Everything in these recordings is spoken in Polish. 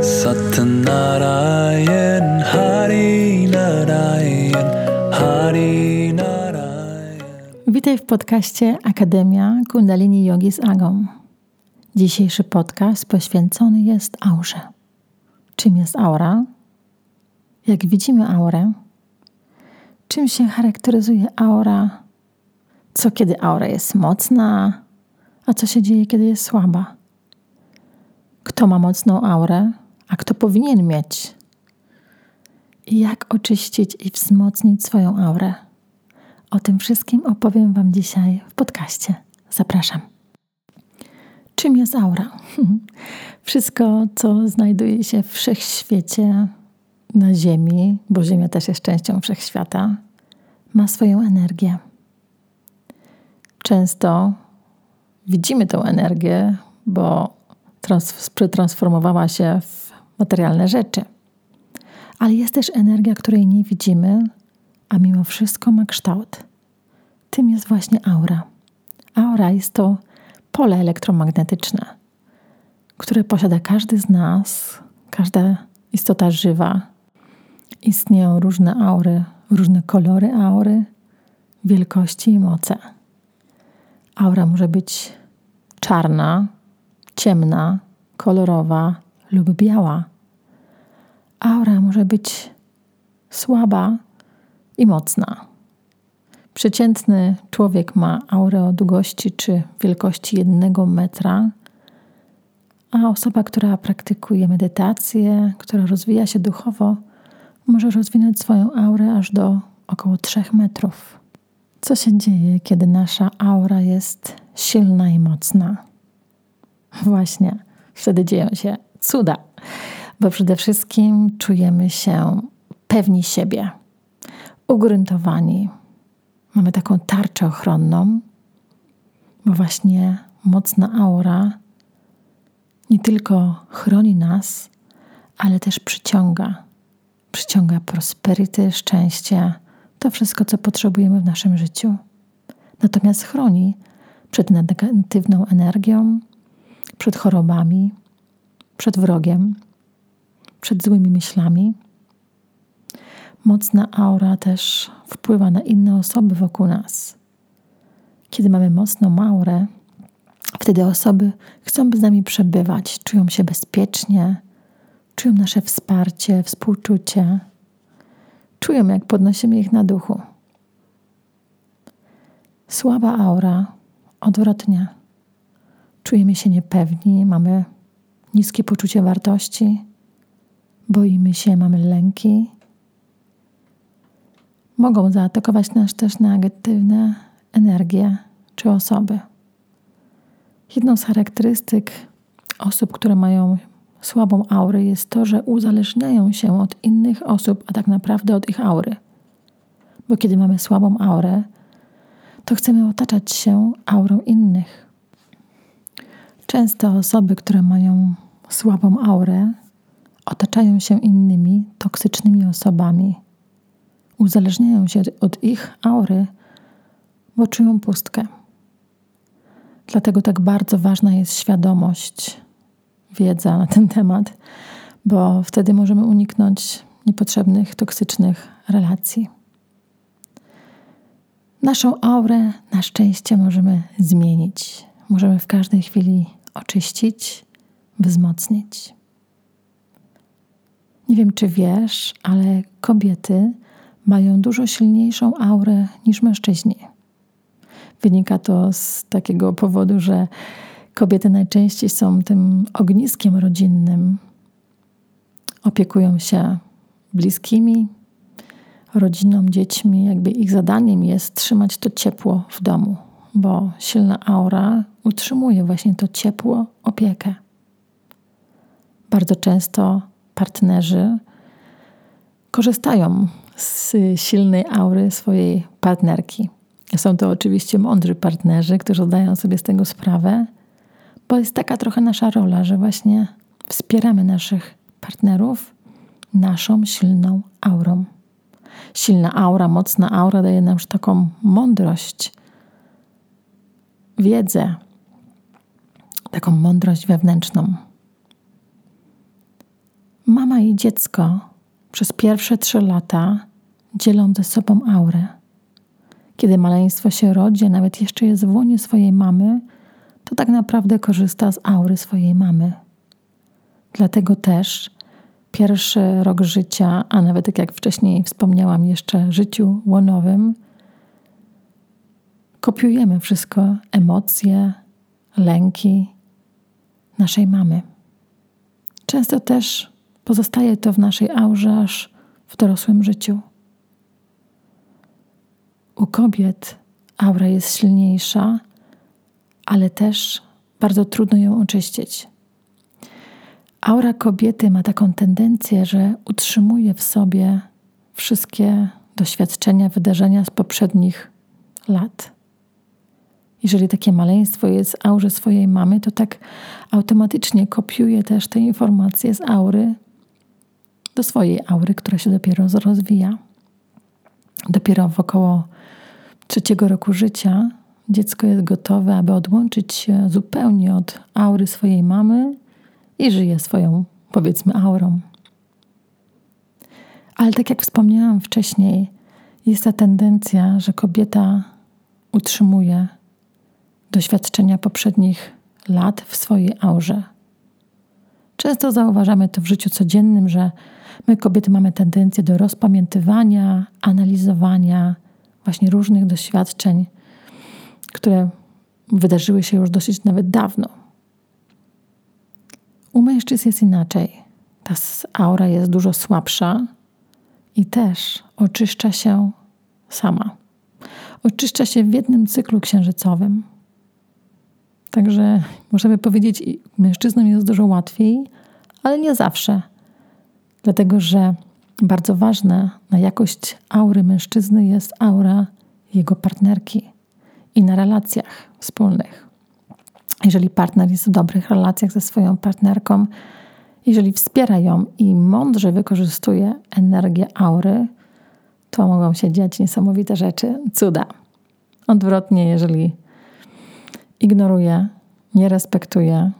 Satnarayan Hari Narayan Hari Witaj w podcaście Akademia Kundalini Yogi z Agą. Dzisiejszy podcast poświęcony jest aurze. Czym jest aura? Jak widzimy aurę? Czym się charakteryzuje aura? Co kiedy aura jest mocna, a co się dzieje, kiedy jest słaba? Kto ma mocną aurę, a kto powinien mieć? Jak oczyścić i wzmocnić swoją aurę? O tym wszystkim opowiem Wam dzisiaj w podcaście. Zapraszam. Czym jest aura? Wszystko, co znajduje się w wszechświecie, na Ziemi, bo Ziemia też jest częścią wszechświata, ma swoją energię. Często widzimy tę energię, bo trans- przetransformowała się w materialne rzeczy. Ale jest też energia, której nie widzimy, a mimo wszystko ma kształt. Tym jest właśnie aura. Aura jest to pole elektromagnetyczne, które posiada każdy z nas, każda istota żywa. Istnieją różne aury, różne kolory aury, wielkości i moce. Aura może być czarna, ciemna, kolorowa lub biała. Aura może być słaba i mocna. Przeciętny człowiek ma aurę o długości czy wielkości jednego metra, a osoba, która praktykuje medytację, która rozwija się duchowo, może rozwinąć swoją aurę aż do około 3 metrów. Co się dzieje, kiedy nasza aura jest silna i mocna? Właśnie, wtedy dzieją się cuda, bo przede wszystkim czujemy się pewni siebie, ugruntowani. Mamy taką tarczę ochronną, bo właśnie mocna aura nie tylko chroni nas, ale też przyciąga. Przyciąga prosperity, szczęście, to wszystko, co potrzebujemy w naszym życiu. Natomiast chroni przed negatywną energią, przed chorobami, przed wrogiem, przed złymi myślami. Mocna aura też wpływa na inne osoby wokół nas. Kiedy mamy mocną aurę, wtedy osoby chcą z nami przebywać, czują się bezpiecznie, czują nasze wsparcie, współczucie, czują, jak podnosimy ich na duchu. Słaba aura odwrotnie. Czujemy się niepewni, mamy niskie poczucie wartości, boimy się, mamy lęki. Mogą zaatakować nas też negatywne energie czy osoby. Jedną z charakterystyk osób, które mają słabą aurę, jest to, że uzależniają się od innych osób, a tak naprawdę od ich aury. Bo kiedy mamy słabą aurę, to chcemy otaczać się aurą innych. Często osoby, które mają słabą aurę, otaczają się innymi toksycznymi osobami. Uzależniają się od ich aury, bo czują pustkę. Dlatego tak bardzo ważna jest świadomość, wiedza na ten temat, bo wtedy możemy uniknąć niepotrzebnych, toksycznych relacji. Naszą aurę na szczęście możemy zmienić. Możemy w każdej chwili oczyścić, wzmocnić. Nie wiem, czy wiesz, ale kobiety mają dużo silniejszą aurę niż mężczyźni. Wynika to z takiego powodu, że kobiety najczęściej są tym ogniskiem rodzinnym. Opiekują się bliskimi, rodziną, dziećmi. Jakby ich zadaniem jest trzymać to ciepło w domu, bo silna aura utrzymuje właśnie to ciepło, opiekę. Bardzo często partnerzy korzystają z silnej aury swojej partnerki. Są to oczywiście mądrzy partnerzy, którzy zdają sobie z tego sprawę, bo jest taka trochę nasza rola, że właśnie wspieramy naszych partnerów naszą silną aurą. Silna aura, mocna aura daje nam już taką mądrość, wiedzę, taką mądrość wewnętrzną. Mama i dziecko przez pierwsze trzy lata dzielą ze sobą aurę. Kiedy maleństwo się rodzi, nawet jeszcze jest w łonie swojej mamy, to tak naprawdę korzysta z aury swojej mamy. Dlatego też pierwszy rok życia, a nawet tak jak wcześniej wspomniałam, jeszcze życiu łonowym, kopiujemy wszystko emocje, lęki naszej mamy. Często też pozostaje to w naszej aurze aż w dorosłym życiu. U kobiet aura jest silniejsza, ale też bardzo trudno ją oczyścić. Aura kobiety ma taką tendencję, że utrzymuje w sobie wszystkie doświadczenia, wydarzenia z poprzednich lat. Jeżeli takie maleństwo jest w aurze swojej mamy, to tak automatycznie kopiuje też te informacje z aury do swojej aury, która się dopiero rozwija. Dopiero w około trzeciego roku życia dziecko jest gotowe, aby odłączyć się zupełnie od aury swojej mamy i żyje swoją, powiedzmy, aurą. Ale tak jak wspomniałam wcześniej, jest ta tendencja, że kobieta utrzymuje doświadczenia poprzednich lat w swojej aurze. Często zauważamy to w życiu codziennym, że my, kobiety, mamy tendencję do rozpamiętywania, analizowania właśnie różnych doświadczeń, które wydarzyły się już dosyć nawet dawno. U mężczyzn jest inaczej. Ta aura jest dużo słabsza i też oczyszcza się sama. Oczyszcza się w jednym cyklu księżycowym. Także możemy powiedzieć, mężczyznom jest dużo łatwiej, ale nie zawsze. Dlatego, że bardzo ważne na jakość aury mężczyzny jest aura jego partnerki i na relacjach wspólnych. Jeżeli partner jest w dobrych relacjach ze swoją partnerką, jeżeli wspiera ją i mądrze wykorzystuje energię aury, to mogą się dziać niesamowite rzeczy, cuda. Odwrotnie, jeżeli ignoruje, nie respektuje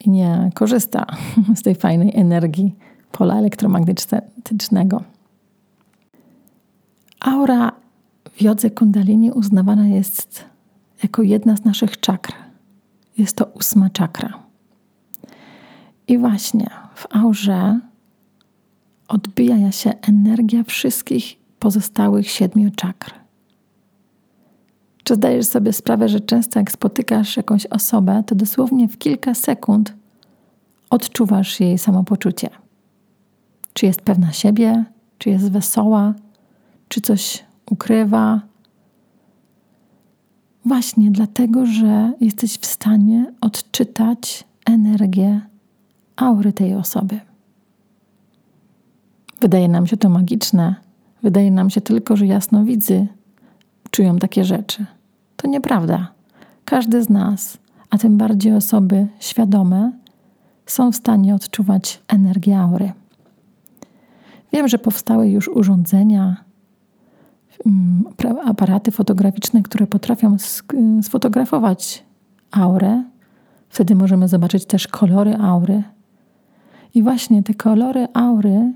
i nie korzysta z tej fajnej energii pola elektromagnetycznego. Aura w jodze kundalini uznawana jest jako jedna z naszych czakr. Jest to ósma czakra. I właśnie w aurze odbija się energia wszystkich pozostałych siedmiu czakr. Czy zdajesz sobie sprawę, że często jak spotykasz jakąś osobę, to dosłownie w kilka sekund odczuwasz jej samopoczucie? Czy jest pewna siebie, czy jest wesoła, czy coś ukrywa. Właśnie dlatego, że jesteś w stanie odczytać energię aury tej osoby. Wydaje nam się to magiczne, wydaje nam się tylko, że jasnowidzy czują takie rzeczy. To nieprawda. Każdy z nas, a tym bardziej osoby świadome, są w stanie odczuwać energię aury. Wiem, że powstały już urządzenia, mm, aparaty fotograficzne, które potrafią sfotografować aurę. Wtedy możemy zobaczyć też kolory aury. I właśnie te kolory aury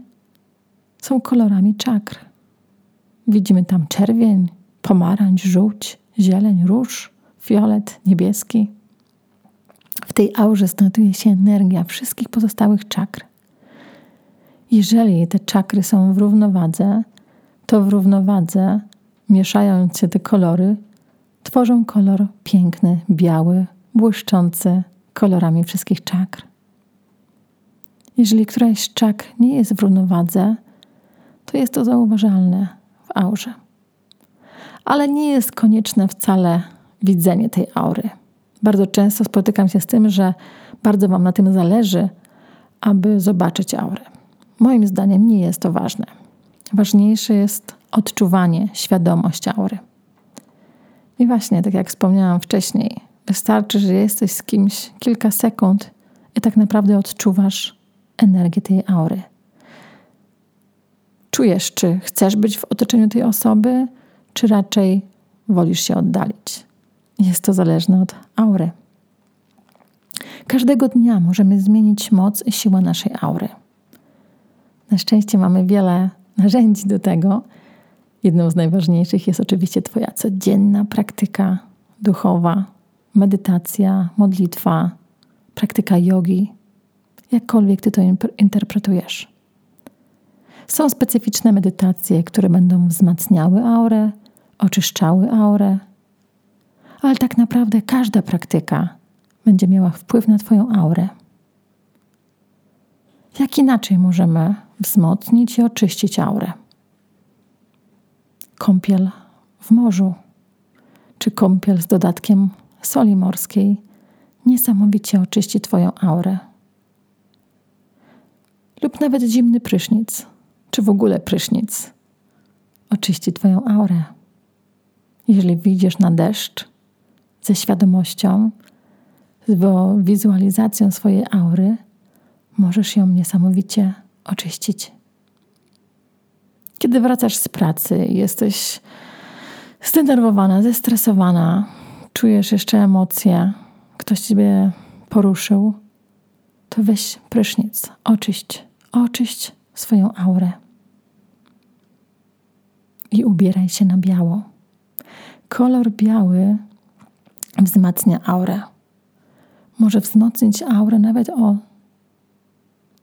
są kolorami czakr. Widzimy tam czerwień, pomarańcz, żółć, zieleń, róż, fiolet, niebieski. W tej aurze znajduje się energia wszystkich pozostałych czakr. Jeżeli te czakry są w równowadze, to w równowadze, mieszając się te kolory, tworzą kolor piękny, biały, błyszczący kolorami wszystkich czakr. Jeżeli któraś z czakr nie jest w równowadze, to jest to zauważalne w aurze. Ale nie jest konieczne wcale widzenie tej aury. Bardzo często spotykam się z tym, że bardzo Wam na tym zależy, aby zobaczyć aurę. Moim zdaniem nie jest to ważne. Ważniejsze jest odczuwanie, świadomość aury. I właśnie, tak jak wspomniałam wcześniej, wystarczy, że jesteś z kimś kilka sekund i tak naprawdę odczuwasz energię tej aury. Czujesz, czy chcesz być w otoczeniu tej osoby, czy raczej wolisz się oddalić. Jest to zależne od aury. Każdego dnia możemy zmienić moc i siłę naszej aury. Na szczęście mamy wiele narzędzi do tego. Jedną z najważniejszych jest oczywiście Twoja codzienna praktyka duchowa, medytacja, modlitwa, praktyka jogi, jakkolwiek Ty to interpretujesz. Są specyficzne medytacje, które będą wzmacniały aurę, oczyszczały aurę, ale tak naprawdę każda praktyka będzie miała wpływ na Twoją aurę. Jak inaczej możemy wzmocnić i oczyścić aurę? Kąpiel w morzu, czy kąpiel z dodatkiem soli morskiej niesamowicie oczyści Twoją aurę. Lub nawet zimny prysznic, czy w ogóle prysznic, oczyści Twoją aurę. Jeżeli widzisz na deszcz ze świadomością, z wizualizacją swojej aury, możesz ją niesamowicie oczyścić. Kiedy wracasz z pracy, jesteś zdenerwowana, zestresowana, czujesz jeszcze emocje, ktoś ciebie poruszył, to weź prysznic, oczyść, oczyść swoją aurę i ubieraj się na biało. Kolor biały wzmacnia aurę. Może wzmocnić aurę nawet o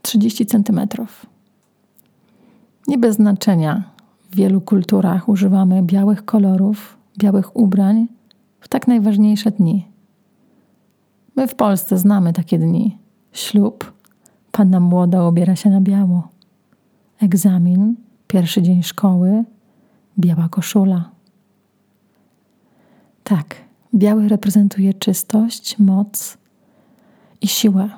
30 centymetrów. Nie bez znaczenia. W wielu kulturach używamy białych kolorów, białych ubrań w tak najważniejsze dni. My w Polsce znamy takie dni. Ślub, panna młoda ubiera się na biało. Egzamin, pierwszy dzień szkoły, biała koszula. Tak, biały reprezentuje czystość, moc i siłę.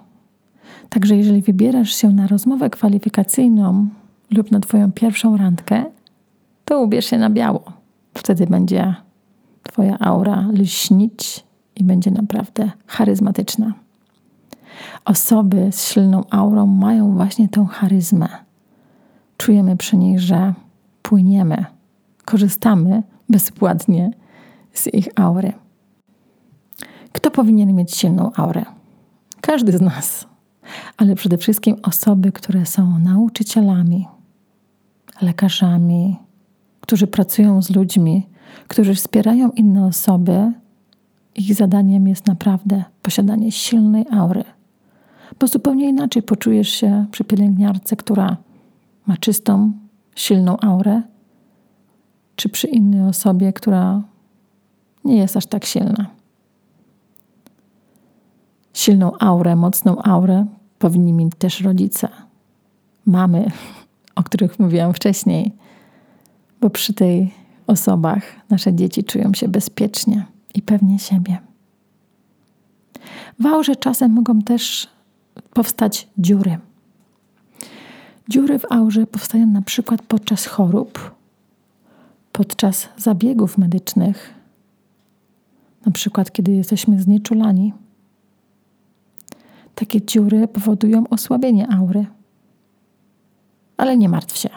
Także jeżeli wybierasz się na rozmowę kwalifikacyjną lub na Twoją pierwszą randkę, to ubierz się na biało. Wtedy będzie Twoja aura lśnić i będzie naprawdę charyzmatyczna. Osoby z silną aurą mają właśnie tą charyzmę. Czujemy przy niej, że płyniemy, korzystamy bezpłatnie z ich aury. Kto powinien mieć silną aurę? Każdy z nas, ale przede wszystkim osoby, które są nauczycielami, lekarzami, którzy pracują z ludźmi, którzy wspierają inne osoby. Ich zadaniem jest naprawdę posiadanie silnej aury, bo zupełnie inaczej poczujesz się przy pielęgniarce, która ma czystą, silną aurę, czy przy innej osobie, która nie jest aż tak silna. Silną aurę, mocną aurę powinni mieć też rodzice, mamy, o których mówiłam wcześniej, bo przy tej osobach nasze dzieci czują się bezpiecznie i pewnie siebie. W aurze czasem mogą też powstać dziury. Dziury w aurze powstają na przykład podczas chorób, podczas zabiegów medycznych, na przykład kiedy jesteśmy znieczulani. Takie dziury powodują osłabienie aury. Ale nie martw się,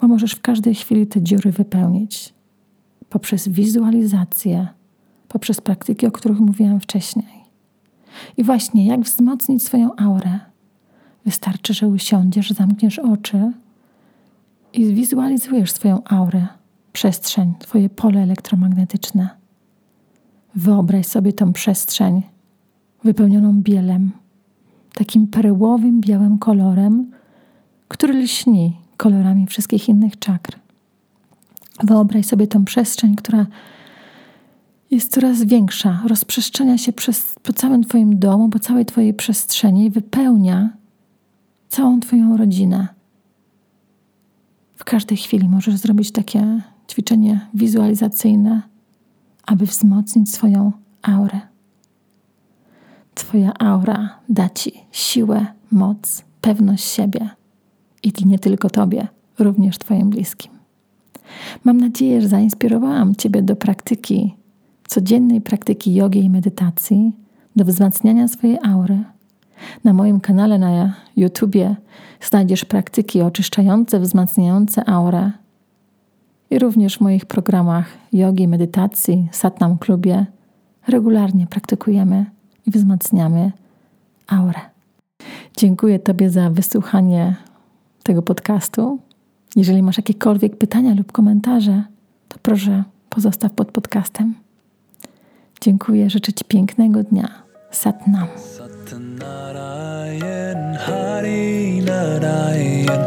bo możesz w każdej chwili te dziury wypełnić poprzez wizualizację, poprzez praktyki, o których mówiłam wcześniej. I właśnie jak wzmocnić swoją aurę? Wystarczy, że usiądziesz, zamkniesz oczy i wizualizujesz swoją aurę, przestrzeń, Twoje pole elektromagnetyczne. Wyobraź sobie tą przestrzeń wypełnioną bielem, takim perłowym białym kolorem, który lśni kolorami wszystkich innych czakr. Wyobraź sobie tę przestrzeń, która jest coraz większa, rozprzestrzenia się przez, po całym Twoim domu, po całej Twojej przestrzeni wypełnia całą Twoją rodzinę. W każdej chwili możesz zrobić takie ćwiczenie wizualizacyjne, aby wzmocnić swoją aurę. Twoja aura da Ci siłę, moc, pewność siebie i nie tylko Tobie, również Twoim bliskim. Mam nadzieję, że zainspirowałam Ciebie do praktyki, codziennej praktyki jogi i medytacji, do wzmacniania swojej aury. Na moim kanale na YouTubie znajdziesz praktyki oczyszczające, wzmacniające aurę i również w moich programach jogi, medytacji, satnam klubie regularnie praktykujemy i wzmacniamy aurę. Dziękuję Tobie za wysłuchanie tego podcastu. Jeżeli masz jakiekolwiek pytania lub komentarze, to proszę pozostaw pod podcastem. Dziękuję, życzę Ci pięknego dnia. Satnam. Narayan